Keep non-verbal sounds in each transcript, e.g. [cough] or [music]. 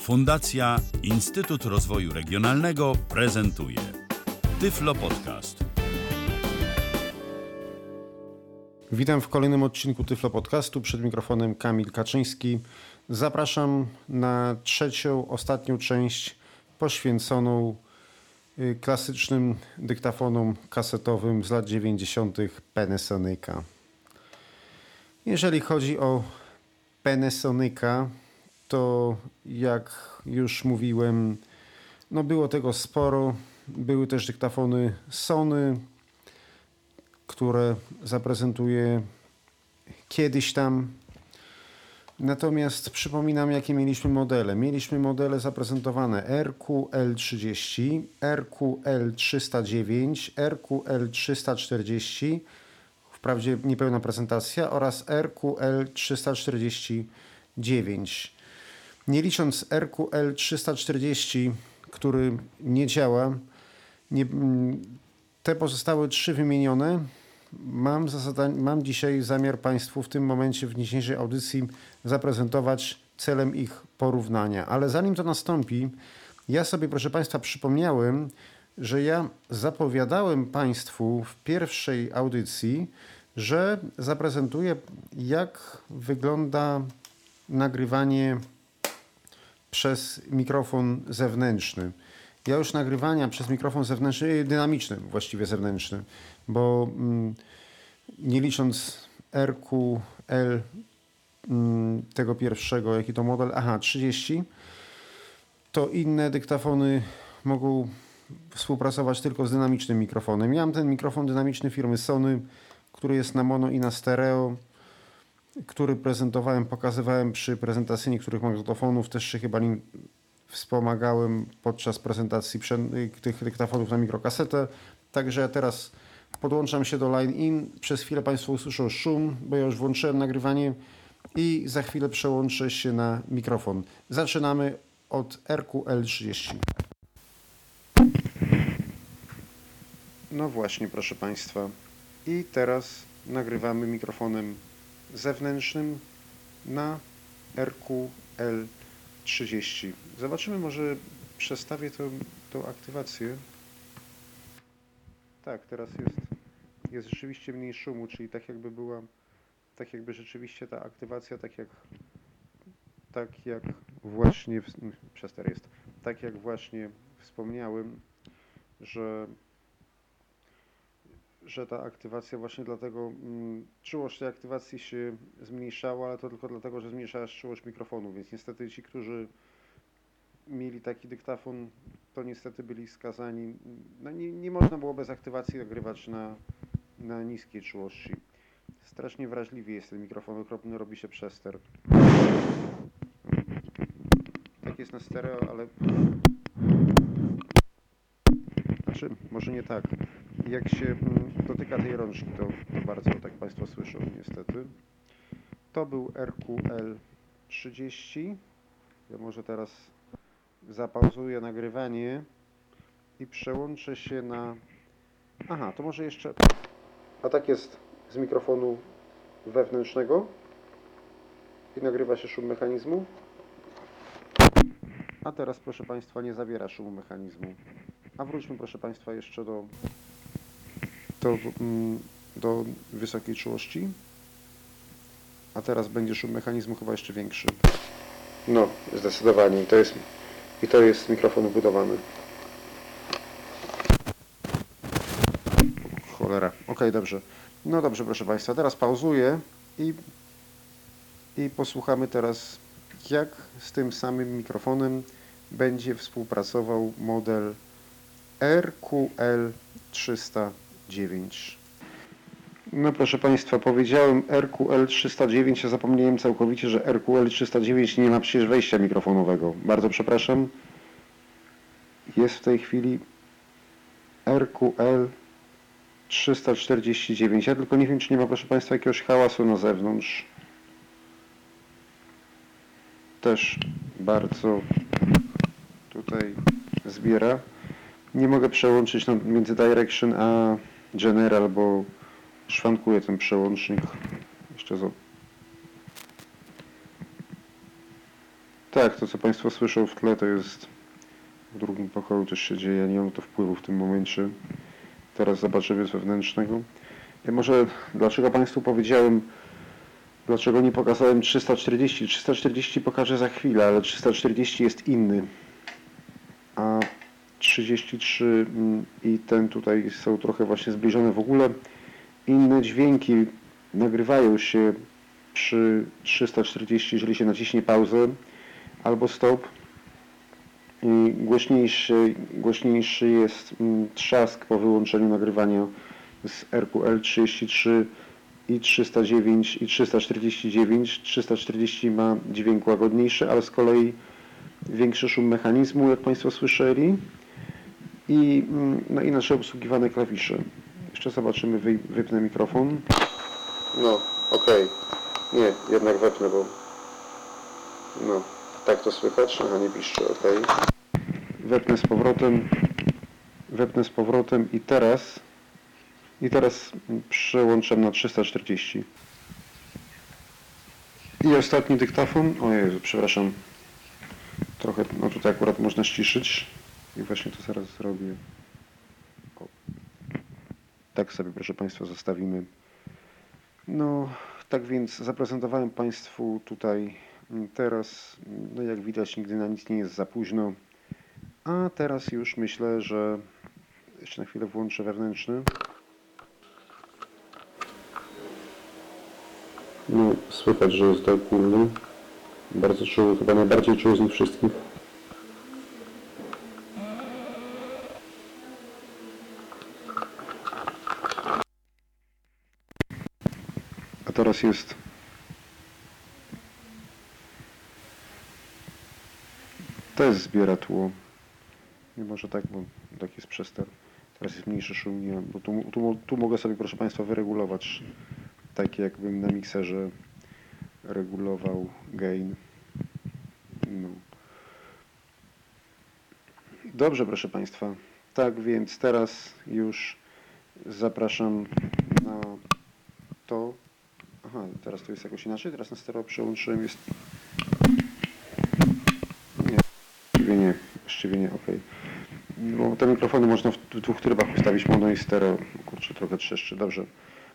Fundacja Instytut Rozwoju Regionalnego prezentuje Tyflo Podcast. Witam w kolejnym odcinku Tyflo Podcastu. Przed mikrofonem Kamil Kaczyński. Zapraszam na trzecią, ostatnią część poświęconą y, klasycznym dyktafonom kasetowym z lat 90. Panasonica. Jeżeli chodzi o Panasonica, to jak już mówiłem, no było tego sporo. Były też dyktafony Sony, które zaprezentuję kiedyś tam. Natomiast przypominam, jakie mieliśmy modele. Mieliśmy modele zaprezentowane RQL30, RQL309, RQL340, wprawdzie niepełna prezentacja, oraz RQL349. Nie licząc RQL340, który nie działa, nie, te pozostałe trzy wymienione mam, mam dzisiaj zamiar Państwu w tym momencie, w dzisiejszej audycji zaprezentować celem ich porównania. Ale zanim to nastąpi, ja sobie, proszę Państwa, przypomniałem, że ja zapowiadałem Państwu w pierwszej audycji, że zaprezentuję, jak wygląda nagrywanie przez mikrofon zewnętrzny. Ja już nagrywania przez mikrofon zewnętrzny, dynamiczny właściwie zewnętrzny, bo mm, nie licząc RQL mm, tego pierwszego, jaki to model, aha, 30, to inne dyktafony mogą współpracować tylko z dynamicznym mikrofonem. Ja mam ten mikrofon dynamiczny firmy Sony, który jest na mono i na stereo, który prezentowałem, pokazywałem przy prezentacji niektórych magnetofonów, też się chyba nim wspomagałem podczas prezentacji tych dyktafonów na mikrokasetę. Także teraz podłączam się do line in. Przez chwilę Państwo usłyszą szum, bo ja już włączyłem nagrywanie i za chwilę przełączę się na mikrofon. Zaczynamy od RQL30. No właśnie, proszę Państwa. I teraz nagrywamy mikrofonem zewnętrznym na RQL30. Zobaczymy, może przestawię tą, tą aktywację. Tak, teraz jest, jest rzeczywiście mniej szumu, czyli tak jakby była, tak jakby rzeczywiście ta aktywacja, tak jak, tak jak właśnie, przester jest, tak jak właśnie wspomniałem, że że ta aktywacja właśnie dlatego, mm, czułość tej aktywacji się zmniejszała, ale to tylko dlatego, że zmniejszała się czułość mikrofonu, więc niestety ci, którzy mieli taki dyktafon, to niestety byli skazani, no nie, nie można było bez aktywacji nagrywać na, na niskiej czułości. Strasznie wrażliwy jest ten mikrofon, okropny robi się przester. Tak jest na stereo, ale... Znaczy, może nie tak jak się mm, dotyka tej rączki, to, to bardzo tak Państwo słyszą niestety. To był RQL 30. Ja może teraz zapauzuję nagrywanie i przełączę się na... Aha, to może jeszcze... A tak jest z mikrofonu wewnętrznego i nagrywa się szum mechanizmu. A teraz proszę Państwa nie zawiera szumu mechanizmu. A wróćmy proszę Państwa jeszcze do do, mm, do wysokiej czułości. A teraz będzie szum mechanizmu chyba jeszcze większy. No, zdecydowanie. I to jest, i to jest mikrofon wbudowany. Cholera. Ok, dobrze. No dobrze, proszę Państwa. Teraz pauzuję i, i posłuchamy teraz, jak z tym samym mikrofonem będzie współpracował model RQL 300 9. No proszę Państwa, powiedziałem RQL 309, a zapomniałem całkowicie, że RQL 309 nie ma przecież wejścia mikrofonowego. Bardzo przepraszam. Jest w tej chwili RQL 349. Ja tylko nie wiem, czy nie ma, proszę Państwa, jakiegoś hałasu na zewnątrz. Też bardzo tutaj zbiera. Nie mogę przełączyć między Direction a General, bo szwankuje ten przełącznik. Jeszcze zo... Tak, to co Państwo słyszą w tle to jest w drugim pokoju też się dzieje, nie mam to wpływu w tym momencie. Teraz zobaczymy z wewnętrznego. Ja może dlaczego Państwu powiedziałem, dlaczego nie pokazałem 340? 340 pokażę za chwilę, ale 340 jest inny. A 33 mm, i ten tutaj są trochę właśnie zbliżone. W ogóle inne dźwięki nagrywają się przy 340, jeżeli się naciśnie pauzę albo stop. I głośniejszy, głośniejszy jest mm, trzask po wyłączeniu nagrywania z RQL33 i 309 i 349. 340 ma dźwięk łagodniejszy, ale z kolei większy szum mechanizmu, jak Państwo słyszeli i mm, no, inaczej obsługiwane klawisze. Jeszcze zobaczymy, wy, wypnę mikrofon. No, okej. Nie, jednak wepnę, bo no, tak to słychać. Aha, nie piszczy, okej. Wepnę z powrotem, wepnę z powrotem i teraz i teraz przełączam na 340. I ostatni dyktafon. O Jezu, przepraszam. Trochę, no tutaj akurat można ściszyć. I właśnie to zaraz zrobię. O. Tak sobie, proszę Państwa, zostawimy. No, tak więc zaprezentowałem Państwu tutaj mm, teraz, no jak widać, nigdy na nic nie jest za późno. A teraz już myślę, że jeszcze na chwilę włączę wewnętrzny. No, słychać, że jest dokurny. Bardzo czuły, chyba najbardziej czuły z nich wszystkich. A jest też zbiera tło. Nie może tak, bo tak jest przester. Teraz jest mniejszy szum, nie, bo tu, tu, tu mogę sobie, proszę Państwa, wyregulować tak jakbym na mikserze regulował gain. No. Dobrze, proszę Państwa. Tak więc teraz już zapraszam na to. Teraz to jest jakoś inaczej. Teraz na stereo przełączyłem. Jest. Nie, właściwie nie. Właściwie nie, ok. Bo te mikrofony można w dwóch trybach ustawić, mono i stereo. Kurczę, trochę trzeszczy. Dobrze.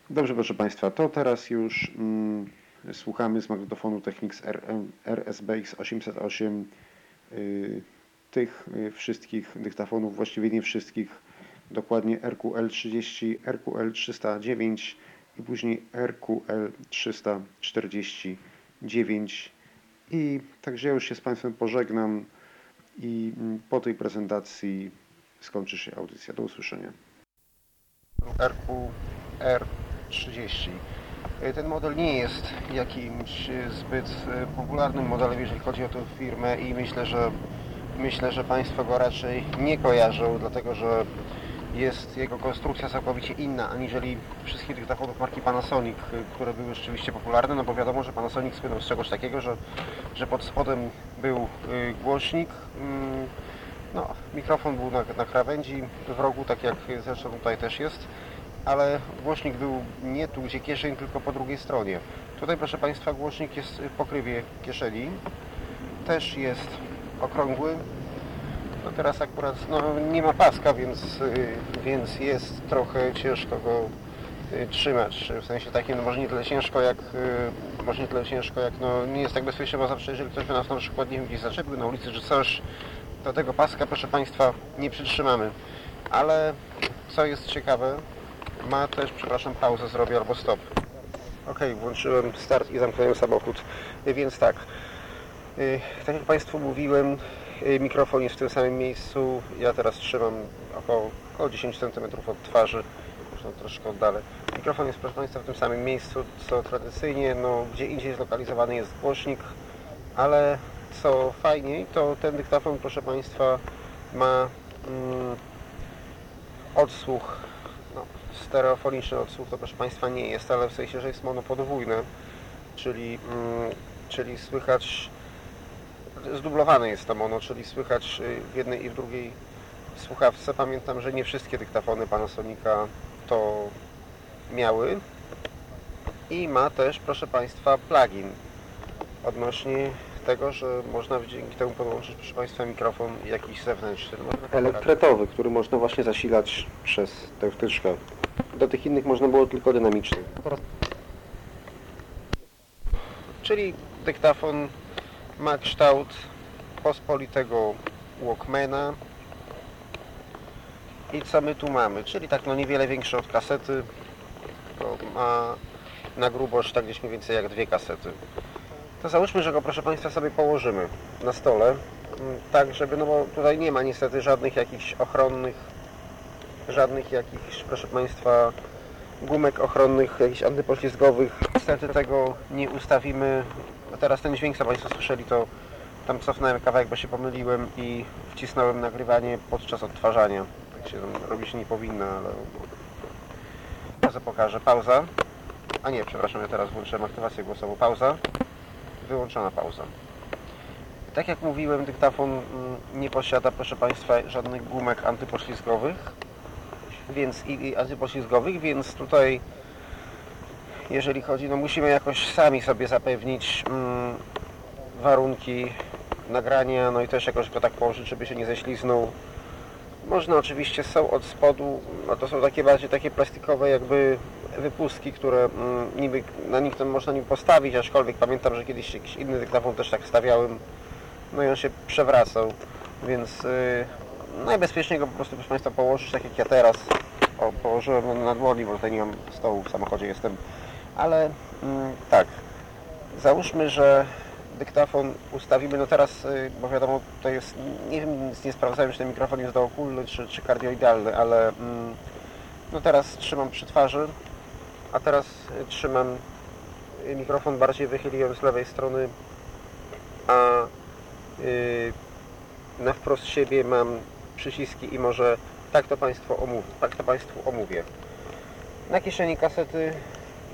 Dobrze, proszę Państwa, to teraz już mm, słuchamy z magnetofonu Technics RSBX 808 y, tych y, wszystkich dyktafonów, właściwie nie wszystkich, dokładnie RQL30, RQL309 i później RQL349 i także ja już się z Państwem pożegnam i mm, po tej prezentacji skończy się audycja. Do usłyszenia. RQR 30. Ten model nie jest jakimś zbyt popularnym modelem, jeżeli chodzi o tę firmę i myślę, że myślę, że Państwo go raczej nie kojarzą, dlatego że jest jego konstrukcja całkowicie inna aniżeli wszystkich dyktafon marki Panasonic, które były rzeczywiście popularne, no bo wiadomo, że Panasonic słynął z czegoś takiego, że, że pod spodem był głośnik, mm, no, mikrofon był na, na krawędzi w rogu, tak jak zresztą tutaj też jest ale głośnik był nie tu, gdzie kieszeń, tylko po drugiej stronie. Tutaj, proszę Państwa, głośnik jest w pokrywie kieszeni. Też jest okrągły. No teraz akurat no, nie ma paska, więc, więc jest trochę ciężko go trzymać. W sensie takim, no może nie tyle ciężko jak może nie tyle ciężko jak no nie jest tak bezpiecznie, bo zawsze jeżeli ktoś by nas na przykład nie gdzieś zaczepił na ulicy czy coś, to tego paska proszę Państwa nie przytrzymamy. Ale co jest ciekawe, ma też, przepraszam, pauzę zrobię albo stop. Ok, włączyłem start i zamknąłem samochód. Więc tak, tak jak Państwu mówiłem, mikrofon jest w tym samym miejscu. Ja teraz trzymam około, około 10 cm od twarzy. Można troszkę oddalę. Mikrofon jest, proszę Państwa, w tym samym miejscu, co tradycyjnie, no, gdzie indziej zlokalizowany jest głośnik, ale co fajniej, to ten dyktafon, proszę Państwa, ma mm, odsłuch stereofoniczny odsłuch to proszę Państwa nie jest, ale w sensie, że jest monopodwójne, czyli, mm, czyli słychać, zdublowane jest to mono, czyli słychać y, w jednej i w drugiej słuchawce. Pamiętam, że nie wszystkie dyktafony Panasonica to miały i ma też, proszę Państwa, plugin odnośnie tego, że można dzięki temu podłączyć, proszę Państwa, mikrofon jakiś zewnętrzny. Elektretowy, który można właśnie zasilać przez tę wtyczkę. Do tych innych można było tylko dynamiczny. Czyli dyktafon ma kształt pospolitego Walkmana. I co my tu mamy? Czyli tak no niewiele większy od kasety. To ma na grubość tak gdzieś mniej więcej jak dwie kasety. To załóżmy, że go proszę Państwa sobie położymy na stole. mm, Tak, żeby, no bo tutaj nie ma niestety żadnych jakichś ochronnych, żadnych jakichś, proszę Państwa, gumek ochronnych, jakichś antypoślizgowych. Niestety tego nie ustawimy. A teraz ten dźwięk, co Państwo słyszeli, to tam cofnąłem kawałek, bo się pomyliłem i wcisnąłem nagrywanie podczas odtwarzania. Tak się robić nie powinno, ale... Teraz pokażę. Pauza. A nie, przepraszam, ja teraz włączyłem aktywację głosową. Pauza. Wyłączona pauza. Tak jak mówiłem, dyktafon mm, nie posiada, proszę Państwa, żadnych gumek antypoślizgowych więc i, i antypoślizgowych, więc tutaj jeżeli chodzi, no musimy jakoś sami sobie zapewnić mm, warunki nagrania, no i też jakoś go tak położyć, żeby się nie ześliznął. Można oczywiście, są od spodu, no to są takie bardziej takie plastikowe jakby wypustki, które mm, niby, na nich to można nim postawić, aczkolwiek pamiętam, że kiedyś jakiś inny dyktafon też tak stawiałem, no i on się przewracał, więc yy, najbezpieczniej go po prostu proszę Państwa położyć tak jak ja teraz o, położyłem na dłoni, bo tutaj nie mam stołu w samochodzie jestem ale mm, tak załóżmy, że dyktafon ustawimy, no teraz, y, bo wiadomo, to jest, nie wiem, nie sprawdzałem, czy ten mikrofon jest dookólny, czy, czy kardioidalny, ale mm, no teraz trzymam przy twarzy, a teraz y, trzymam y, mikrofon bardziej wychyliłem z lewej strony, a na wprost siebie mam przyciski i może tak to Państwo omówię, tak to Państwu omówię. Na kieszeni kasety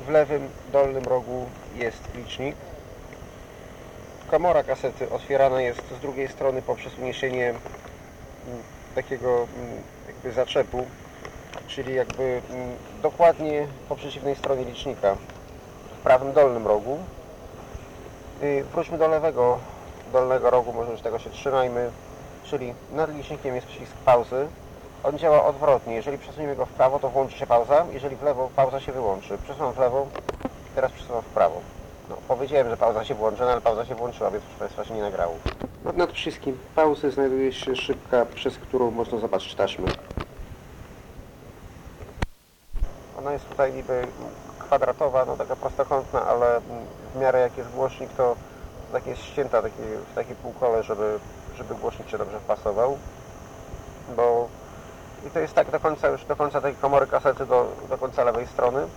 w lewym dolnym rogu jest licznik. Komora kasety otwierana jest z drugiej strony poprzez uniesienie mm, takiego mm, jakby zaczepu, czyli jakby mm, dokładnie po przeciwnej stronie licznika w prawym dolnym rogu. Y, Wróćmy do lewego dolnego rogu, może już tego się trzymajmy, czyli nad licznikiem jest przycisk pauzy. On działa odwrotnie. Jeżeli przesuniemy go w prawo, to włączy się pauza. Jeżeli w lewo, pauza się wyłączy. Przesuwam w lewo, teraz przesuwam w prawo. No, powiedziałem, że pauza się włączy, no, ale pauza się włączyła, więc proszę Państwa się nie nagrało. Nad, nad przyciskiem pauzy znajduje się szybka, przez którą można zobaczyć taśmę. Ona jest tutaj niby kwadratowa, no taka prostokątna, ale w miarę jak jest głośnik, to tak jest ścięta taki, w takie półkole, żeby, żeby głośnik się dobrze wpasował. Bo i to jest tak do końca już do końca tej komory kasety do, do końca lewej strony,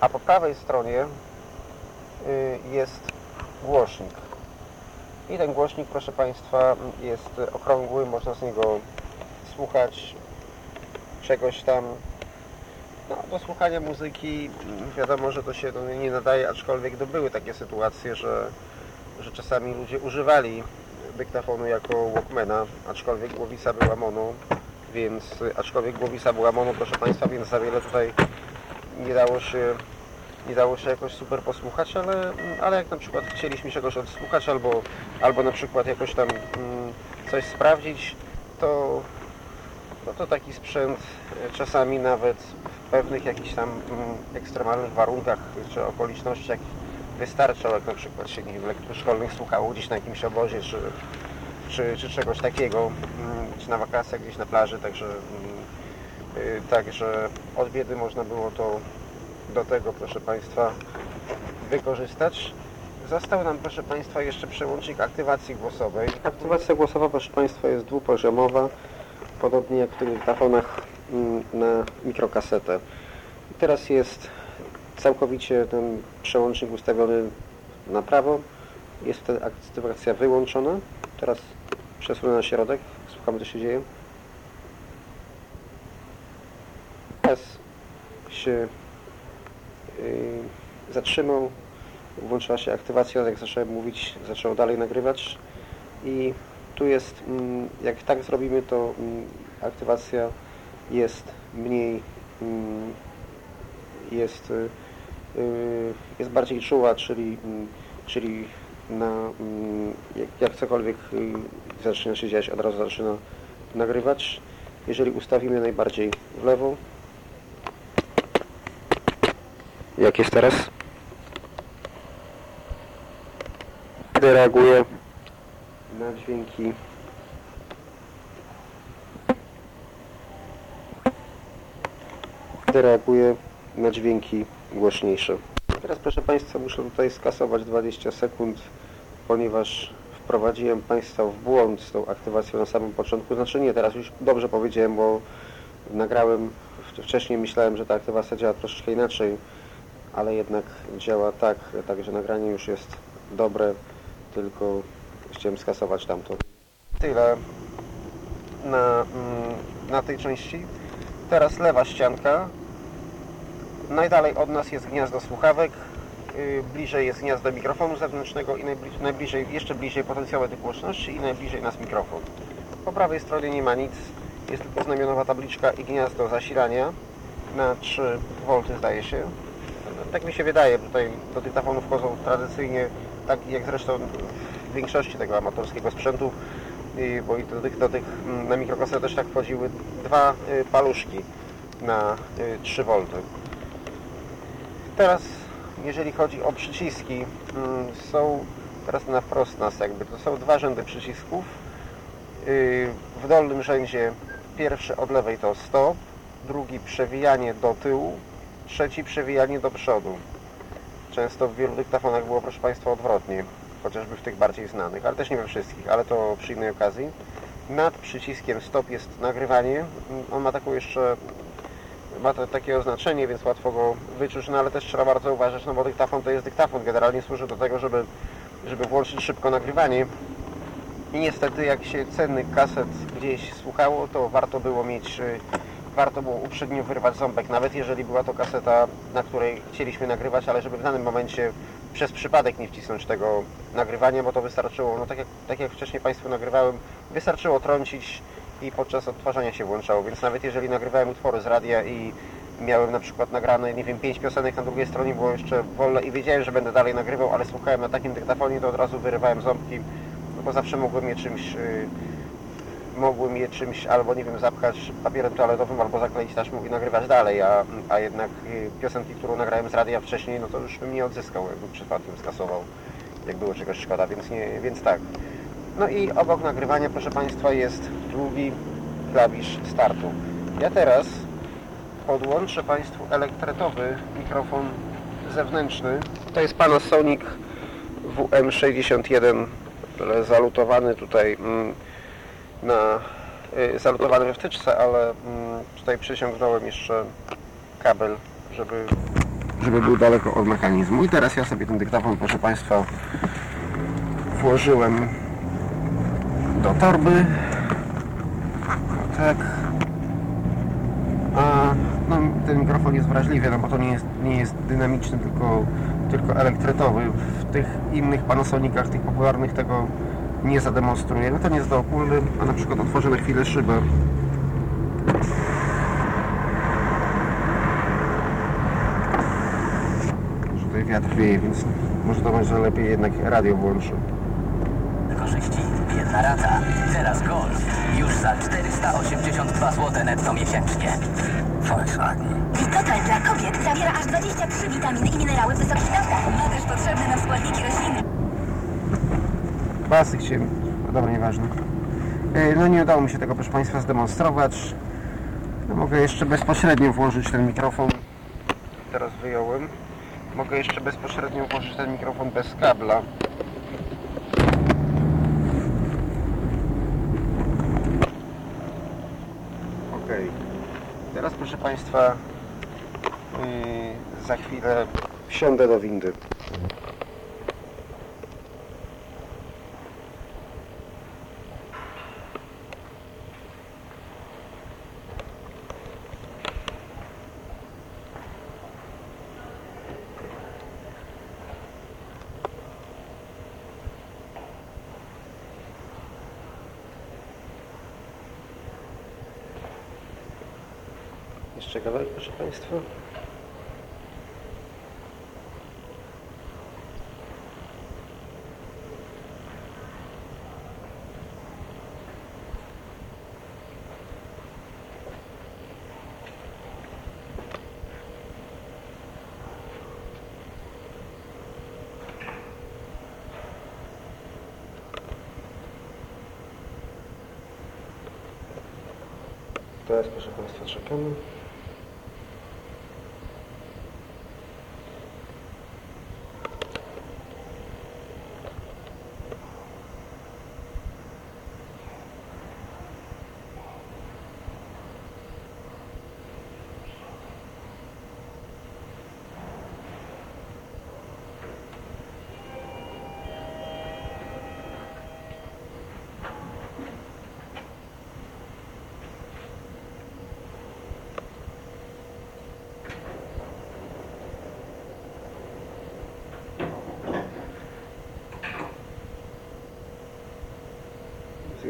a po prawej stronie y, jest głośnik. I ten głośnik, proszę Państwa, jest okrągły, można z niego słuchać czegoś tam. No, do słuchania muzyki wiadomo, że to się nie nadaje, aczkolwiek to były takie sytuacje, że, że czasami ludzie używali dyktafonu jako Walkmana, aczkolwiek głowica była mono, więc aczkolwiek głowica była mono, proszę Państwa, więc za wiele tutaj nie dało się nie dało się jakoś super posłuchać, ale, ale jak na przykład chcieliśmy czegoś odsłuchać albo, albo na przykład jakoś tam mm, coś sprawdzić, to, no to taki sprzęt e, czasami nawet w pewnych jakichś tam mm, ekstremalnych warunkach czy okolicznościach wystarczał, jak na przykład się nie wiem, lektur szkolnych słuchało gdzieś na jakimś obozie czy, czy, czy czegoś takiego, mm, czy na wakacjach gdzieś na plaży, także, mm, y, także od biedy można było to do tego, proszę Państwa, wykorzystać. Został nam, proszę Państwa, jeszcze przełącznik aktywacji głosowej. Aktywacja głosowa, proszę Państwa, jest dwupoziomowa, podobnie jak w tych mm, na mikrokasetę. Teraz jest całkowicie ten przełącznik ustawiony na prawo. Jest wtedy aktywacja wyłączona. Teraz przesunę na środek. Słuchamy, co się dzieje. Teraz się yy, zatrzymał. Włączyła się aktywacja, jak zacząłem mówić, zaczął dalej nagrywać. I tu jest, mm, jak tak zrobimy, to mm, aktywacja jest mniej, mm, jest, y, y, jest bardziej czuła, czyli, czyli na, jak, jak cokolwiek y, zaczyna się dziać, od razu zaczyna nagrywać. Jeżeli ustawimy najbardziej w lewo, jak jest teraz, wtedy reaguje na dźwięki wtedy reaguje na dźwięki głośniejsze. Teraz proszę Państwa muszę tutaj skasować 20 sekund, ponieważ wprowadziłem Państwa w błąd z tą aktywacją na samym początku. Znaczy nie, teraz już dobrze powiedziałem, bo nagrałem, wcześniej myślałem, że ta aktywacja działa troszeczkę inaczej, ale jednak działa tak, także nagranie już jest dobre, tylko chciałem skasować tamto. Tyle na, mm, na tej części. Teraz lewa ścianka. Najdalej od nas jest gniazdo słuchawek. Yy, Bliżej jest gniazdo mikrofonu zewnętrznego i najbliżej, najbliżej jeszcze bliżej potencjałe tych głośności i najbliżej nas mikrofon. Po prawej stronie nie ma nic. Jest tylko znamionowa tabliczka i gniazdo zasilania na 3 V zdaje się. Tak mi się wydaje, tutaj do dyktafonu wchodzą tradycyjnie, tak jak zresztą w większości tego amatorskiego sprzętu, i- bo i do tych, do tych mm, na mikrokasetę też tak wchodziły dwa y, paluszki na y, 3 V. Teraz, jeżeli chodzi o przyciski, mm, są teraz na wprost nas jakby, to są dwa rzędy przycisków. Yy, W dolnym rzędzie pierwszy od lewej to stop, drugi przewijanie do tyłu, trzeci przewijanie do przodu. Często w wielu dyktafonach było, proszę Państwa, odwrotnie, chociażby w tych bardziej znanych, ale też nie we wszystkich, ale to przy innej okazji. Nad przyciskiem stop jest nagrywanie. On ma taką jeszcze ma to takie oznaczenie, więc łatwo go wyczuć, no ale też trzeba bardzo uważać, no bo dyktafon to jest dyktafon, generalnie służy do tego, żeby, żeby włączyć szybko nagrywanie. I niestety jak się cennych kaset gdzieś słuchało, to warto było mieć, y, warto było uprzednio wyrwać ząbek, nawet jeżeli była to kaseta, na której chcieliśmy nagrywać, ale żeby w danym momencie przez przypadek nie wcisnąć tego nagrywania, bo to wystarczyło, no tak jak, tak jak wcześniej Państwu nagrywałem, wystarczyło trącić i podczas odtwarzania się włączało, więc nawet jeżeli nagrywałem utwory z radia i miałem na przykład nagrane, nie wiem, pięć piosenek, na drugiej stronie było jeszcze wolne i wiedziałem, że będę dalej nagrywał, ale słuchałem na takim dyktafonie, to od razu wyrywałem ząbki, no bo zawsze mogłem je czymś, yy, mogłem je czymś albo, nie wiem, zapchać papierem toaletowym, albo zakleić taśmą i nagrywać dalej, a, a jednak yy, piosenki, którą nagrałem z radia wcześniej, no to już bym nie odzyskał, jakby przypadkiem skasował, jak było czegoś szkoda, więc, nie, więc tak. No i obok nagrywania, proszę Państwa, jest długi klawisz startu. Ja teraz podłączę Państwu elektretowy mikrofon zewnętrzny. To jest Panasonic WM61 ale zalutowany tutaj mm, na y, zalutowany we wtyczce, ale mm, tutaj przyciągnąłem jeszcze kabel, żeby żeby był daleko od mechanizmu. I teraz ja sobie ten dyktafon, proszę Państwa, włożyłem do torby. Tak. A no, ten mikrofon jest wrażliwy, no bo to nie jest, nie jest dynamiczny, tylko, tylko elektretowy. W tych innych Panasonicach, tych popularnych tego nie zademonstruję. No nie jest do opólny, a na przykład otworzę na chwilę szybę. Że tutaj wiatr wieje, więc może to może lepiej jednak radio włączę. Korzyści. Rata. Teraz 482 zł netto miesięcznie. Volkswagen. Total dla kobiet zawiera aż 23 witaminy i minerały w wysokich dawkach. Ma też potrzebne nam składniki rośliny. Basy chciałem, no dobra, nieważne. E, No nie udało mi się tego, proszę Państwa, zdemonstrować. No, mogę jeszcze bezpośrednio włożyć ten mikrofon. Teraz wyjąłem. Mogę jeszcze bezpośrednio włożyć ten mikrofon bez kabla. Ok. Teraz, proszę Państwa, yy, za chwilę wsiądę do windy. Państwa. Teraz proszę Państwa czekamy.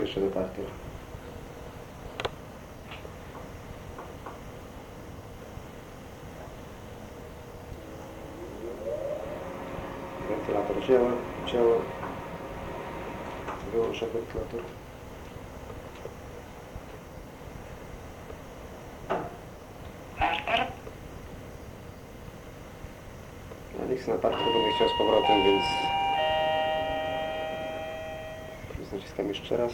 Jeszcze dotarty. Wentylator działa, działa. Wyłączę wentylator. Nie chcę na parku, będę chciał z powrotem, więc naciskam jeszcze raz.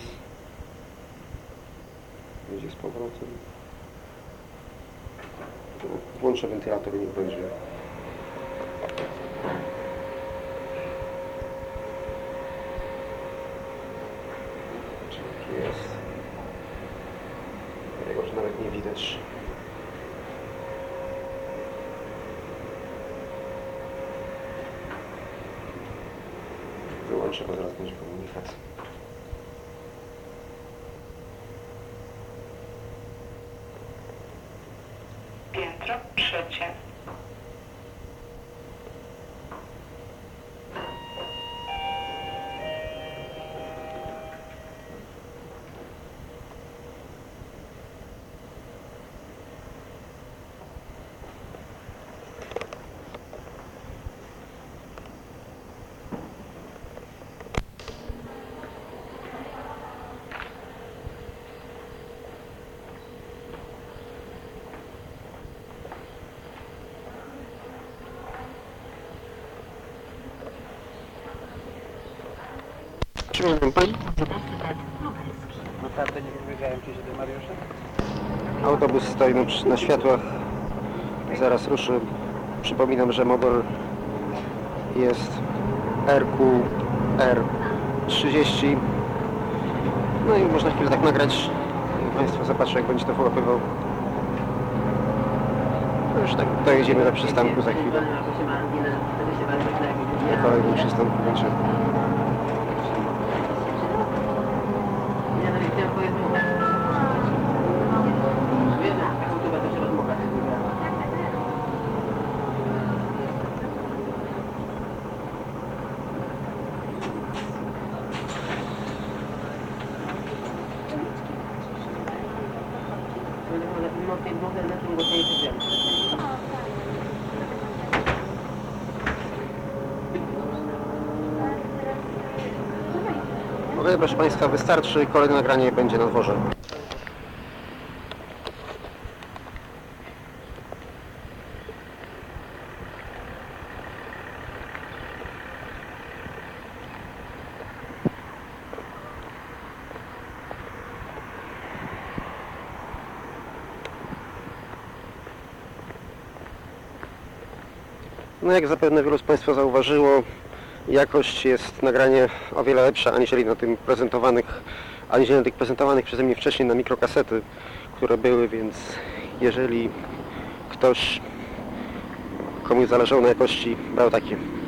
Będzie z powrotem. Włączę wentylator i niech będzie. Czy tu jest? Tego już nawet nie widać. Wyłączę, bo zaraz będzie komunikat. Piętro trzecie. Przepraszam Pani. Naprawdę nie powiedziałem Ci, że do Mariusza? Autobus stoi na, na światłach. Zaraz ruszy. Przypominam, że model jest RQR30. No i można chwilę tak nagrać. I Państwo zobaczą, jak będzie to wyłapywał. No już tak, dojedziemy do przystanku za chwilę. Na kolejnym przystanku będzie. Okej, proszę Państwa, wystarczy. Kolejne nagranie będzie na dworze. No jak zapewne wielu z Państwa zauważyło, jakość jest nagranie o wiele lepsza aniżeli na tym prezentowanych, aniżeli na tych prezentowanych przeze mnie wcześniej na mikrokasety, które były, więc jeżeli ktoś komuś zależało na jakości, brał takie.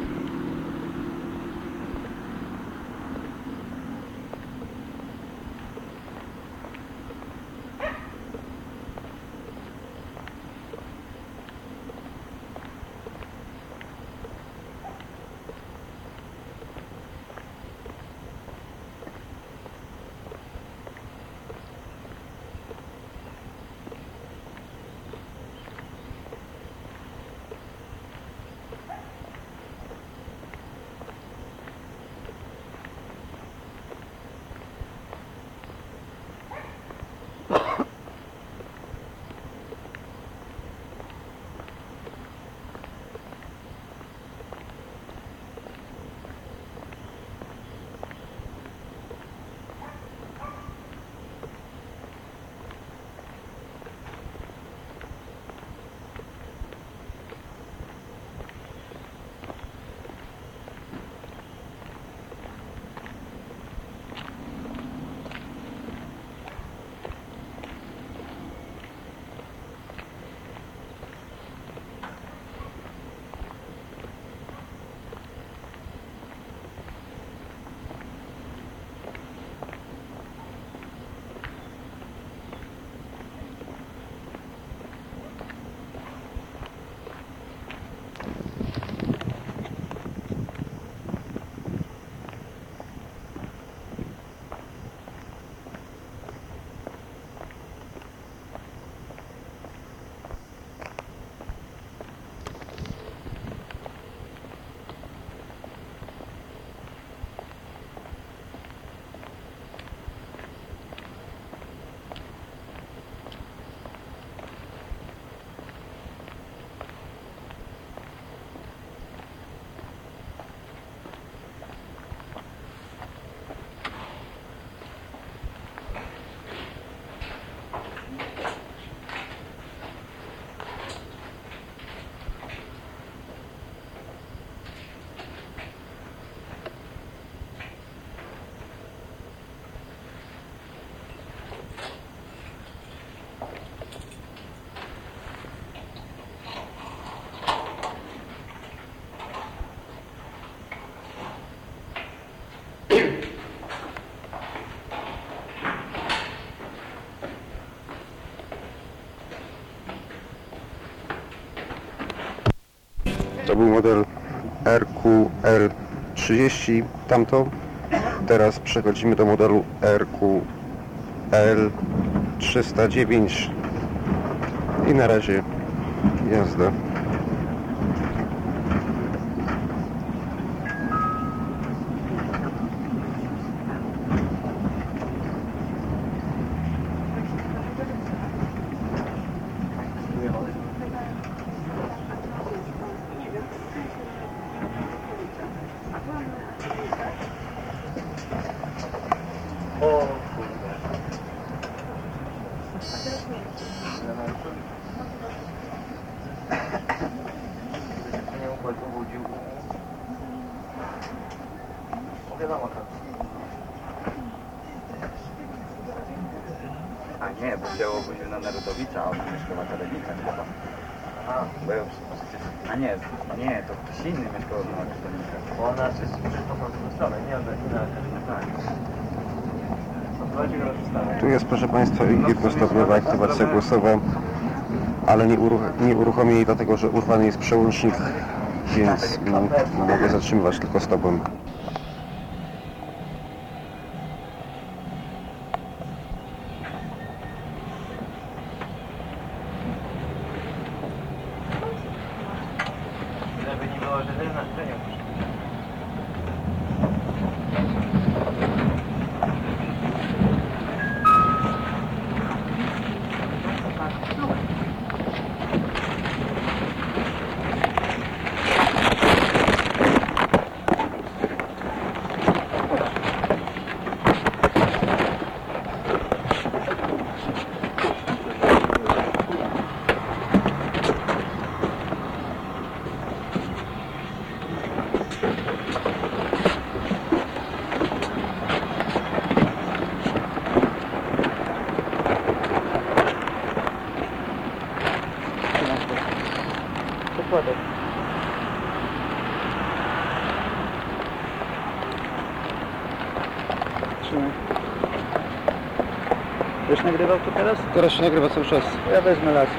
To był model RQL30, tamto. Teraz przechodzimy do modelu RQL309 i na razie jazda. A nie, bo chciałoby się na Narodowicza, a on mieszkał w Akademikach chyba. A, bo ja przecież... A nie, nie, to ktoś inny mieszkał na Akademikach. Bo ona jest po prostu stronę, nie ona na Tak. Tu Państwa, jednostopniowa aktywacja głosowa, ale nie, uruch nie uruchomię jej dlatego, że urwany jest przełącznik, więc mm, mogę zatrzymywać tylko stopem. Żeby nie było, że na scenie Dokładnie. Już nagrywał to teraz? Teraz się nagrywa cały czas. Ja wezmę laskę.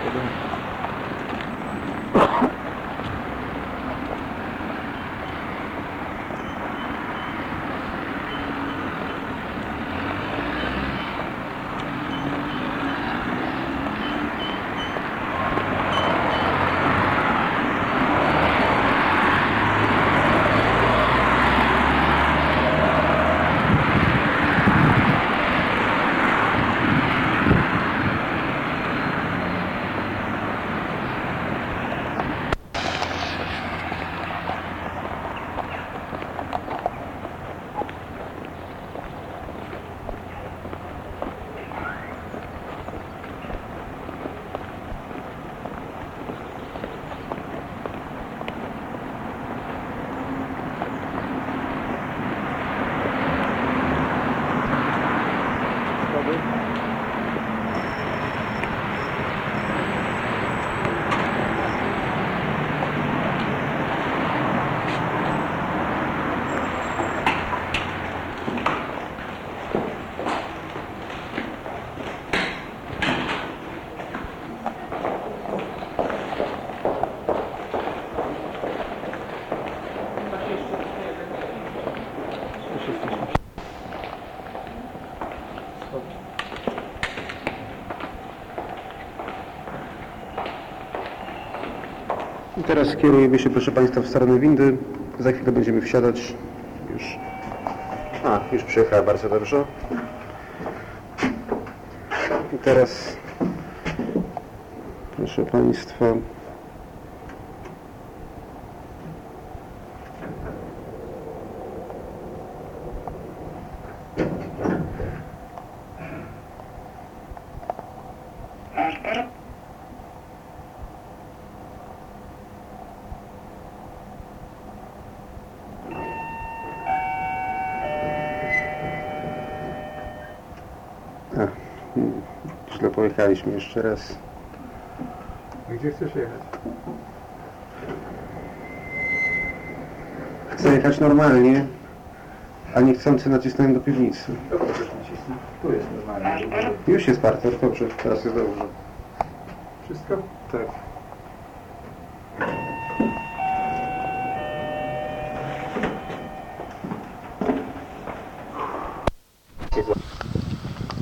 I teraz kierujemy się, proszę Państwa, w stronę windy. Za chwilę będziemy wsiadać. Już. A, już przyjechała bardzo dobrze. I teraz, proszę Państwa, spotkaliśmy jeszcze raz. Gdzie chcesz jechać? Chcę jechać normalnie, a niechcący nacisnąłem do piwnicy. Tu jest normalnie. Już jest parter, dobrze, teraz jest dobrze. Wszystko? Tak.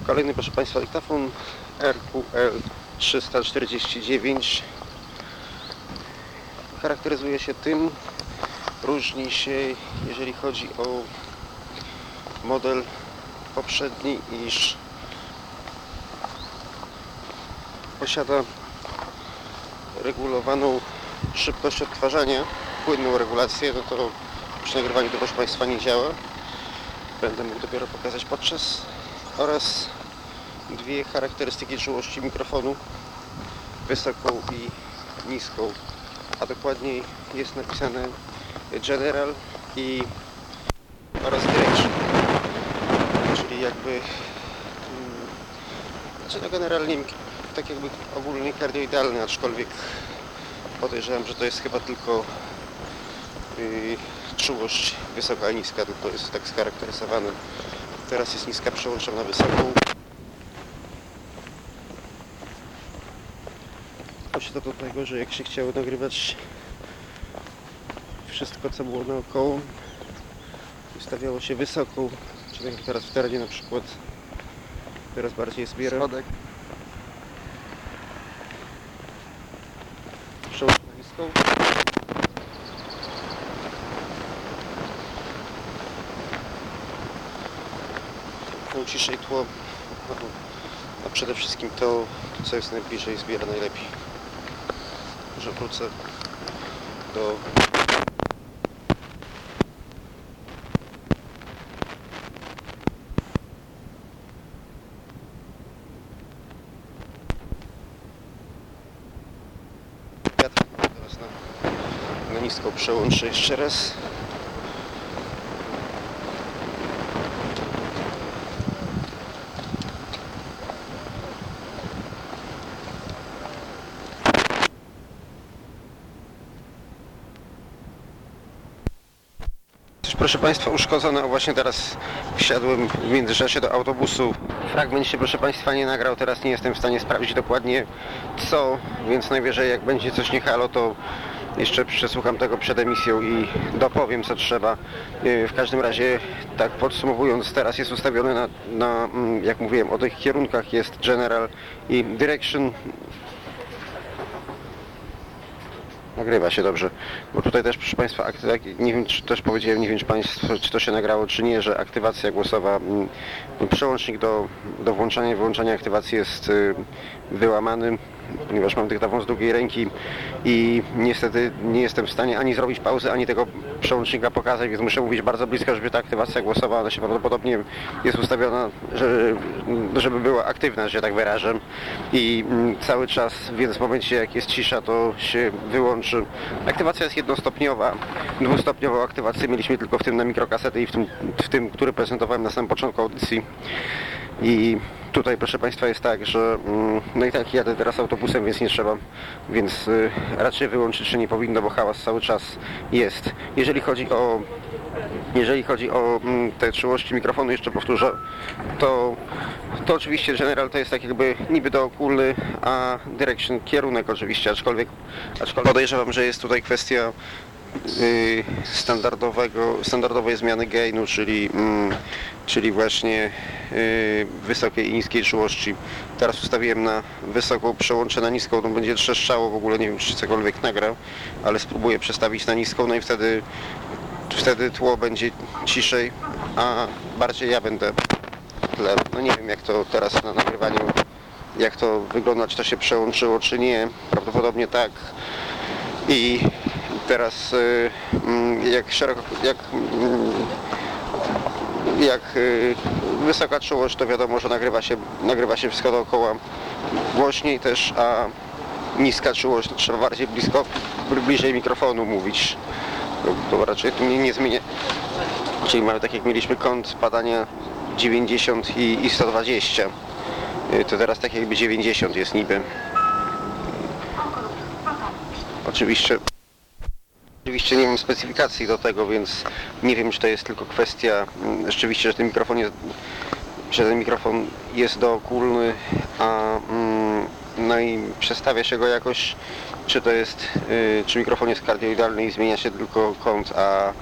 Kolejny, proszę Państwa, dyktafon RQL 349 charakteryzuje się tym, różni się, jeżeli chodzi o model poprzedni, iż posiada regulowaną szybkość odtwarzania, płynną regulację, no to przy nagrywaniu to proszę Państwa nie działa. Będę mógł dopiero pokazać podczas oraz dwie charakterystyki czułości mikrofonu wysoką i niską a dokładniej jest napisane General i oraz Direction czyli jakby mm, znaczy no generalnie tak jakby ogólnie kardioidalny aczkolwiek podejrzewam, że to jest chyba tylko yy, czułość wysoka i niska, tylko jest tak scharakteryzowane. Teraz jest niska przełączam na wysoką Doszło do tego, że jak się chciało nagrywać wszystko co było naokoło ustawiało się wysoką czyli jak teraz w terenie na przykład teraz bardziej zbiera Schodek. przełącz na niską no, ciszej tło. A przede wszystkim to co jest najbliżej zbiera najlepiej że wrócę do na, na nisko przełączę jeszcze raz Coś, proszę Państwa uszkodzone, o właśnie teraz wsiadłem w międzyczasie do autobusu. Fragment się proszę Państwa nie nagrał, teraz nie jestem w stanie sprawdzić dokładnie co, więc najwyżej jak będzie coś nie halo to jeszcze przesłucham tego przed emisją i dopowiem co trzeba. Yy, W każdym razie tak podsumowując teraz jest ustawiony na, na mm, jak mówiłem o tych kierunkach jest General i Direction Nagrywa się dobrze, bo tutaj też proszę Państwa, nie wiem czy też powiedziałem, nie wiem czy Państwo, czy to się nagrało czy nie, że aktywacja głosowa, mm, przełącznik do, do włączania i wyłączania aktywacji jest y, wyłamany, ponieważ mam dyktafon z drugiej ręki i niestety nie jestem w stanie ani zrobić pauzy, ani tego przełącznika pokazać, więc muszę mówić bardzo blisko, żeby ta aktywacja głosowa, ona się prawdopodobnie jest ustawiona, że, żeby była aktywna, że tak wyrażę i mm, cały czas, więc w momencie jak jest cisza, to się wyłączy. Aktywacja jest jednostopniowa, dwustopniową aktywację mieliśmy tylko w tym na mikrokasety i w tym, w tym który prezentowałem na samym początku audycji. I tutaj proszę Państwa jest tak, że mm, no i tak jadę teraz autobusem, więc nie trzeba, więc y, raczej wyłączyć się nie powinno, bo hałas cały czas jest. Jeżeli chodzi o jeżeli chodzi o mm, te czułości mikrofonu, jeszcze powtórzę, to, to oczywiście General to jest tak jakby niby dookólny, a Direction kierunek oczywiście, aczkolwiek, aczkolwiek podejrzewam, że jest tutaj kwestia standardowego, standardowej zmiany gainu, czyli, mm, czyli właśnie y, wysokiej i niskiej czułości. Teraz ustawiłem na wysoką, przełączę na niską, to będzie trzeszczało, w ogóle nie wiem czy cokolwiek nagrał, ale spróbuję przestawić na niską, no i wtedy, wtedy tło będzie ciszej, a bardziej ja będę tle. No nie wiem jak to teraz na nagrywaniu, jak to wygląda, czy to się przełączyło, czy nie. Prawdopodobnie tak. I teraz y, mm, jak szeroko, jak, mm, jak y, wysoka czułość, to wiadomo, że nagrywa się, nagrywa się wszystko dookoła głośniej też, a niska czułość to trzeba bardziej blisko, bliżej mikrofonu mówić. To, raczej tu nie, nie zmienia. Czyli mamy tak jak mieliśmy kąt badania 90 i, i 120. Y, To teraz tak jakby 90 jest niby. Oczywiście Oczywiście nie mam specyfikacji do tego, więc nie wiem, czy to jest tylko kwestia mm, rzeczywiście, że ten mikrofon jest, że ten mikrofon jest a mm, no i przestawia się go jakoś, czy to jest, y, czy mikrofon jest kardioidalny i zmienia się tylko kąt, a,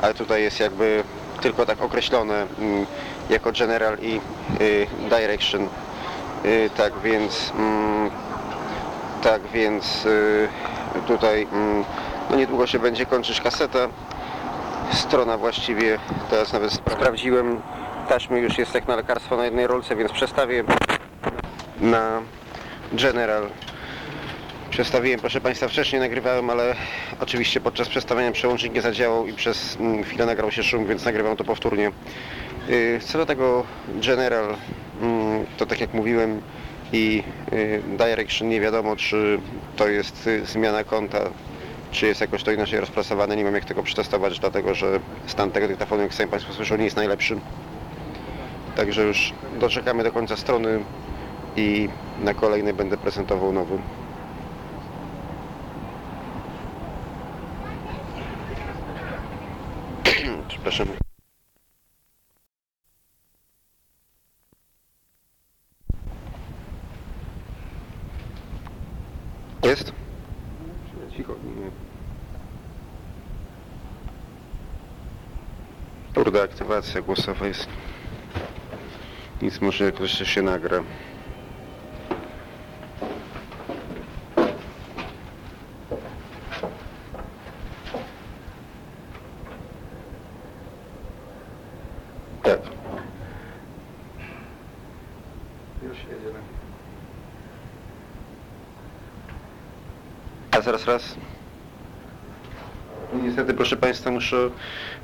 a tutaj jest jakby tylko tak określone, mm, jako General i y, Direction. Y, tak więc tak więc tutaj no niedługo się będzie kończyć kaseta. Strona właściwie teraz nawet sprawdziłem. Taśmy już jest jak na lekarstwo na jednej rolce, więc przestawię na General. Przestawiłem, proszę Państwa, wcześniej nagrywałem, ale oczywiście podczas przestawiania przełącznik nie zadziałał i przez mm, chwilę nagrał się szum, więc nagrywam to powtórnie. Y, Co do tego General, mm, to tak jak mówiłem i y, Direction nie wiadomo, czy to jest y, zmiana konta, czy jest jakoś to inaczej rozpracowane. Nie wiem jak tego przetestować, dlatego że stan tego dyktafonu, jak sami Państwo słyszą, nie jest najlepszy. Także już doczekamy do końca strony i na kolejnej będę prezentował nowy. [clears throat] Przepraszam. Jest? Cicho. Nie. Kurde, aktywacja głosowa jest. Nic, może jakoś się nagra. Tak. Już jedziemy. A zaraz raz. Niestety, proszę Państwa, muszę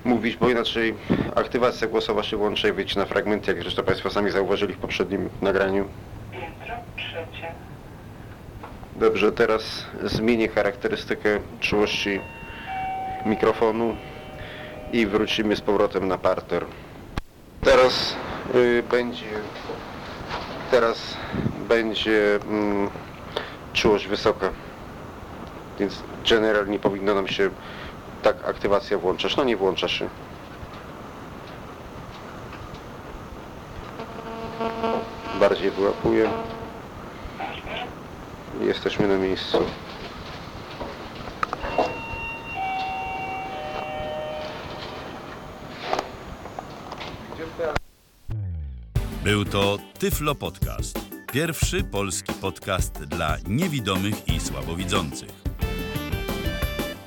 mówić, bo inaczej aktywacja głosowa się włącza i wyjdzie na fragmenty, jak zresztą Państwo sami zauważyli w poprzednim nagraniu. Piętro trzecie. Dobrze, teraz zmienię charakterystykę czułości mikrofonu i wrócimy z powrotem na parter. Teraz y, będzie teraz będzie mm, czułość wysoka, więc general nie powinno nam się tak aktywacja włączać. No nie włącza się. Bardziej wyłapuję. Jesteśmy na miejscu. Był to Tyflo Podcast. Pierwszy polski podcast dla niewidomych i słabowidzących.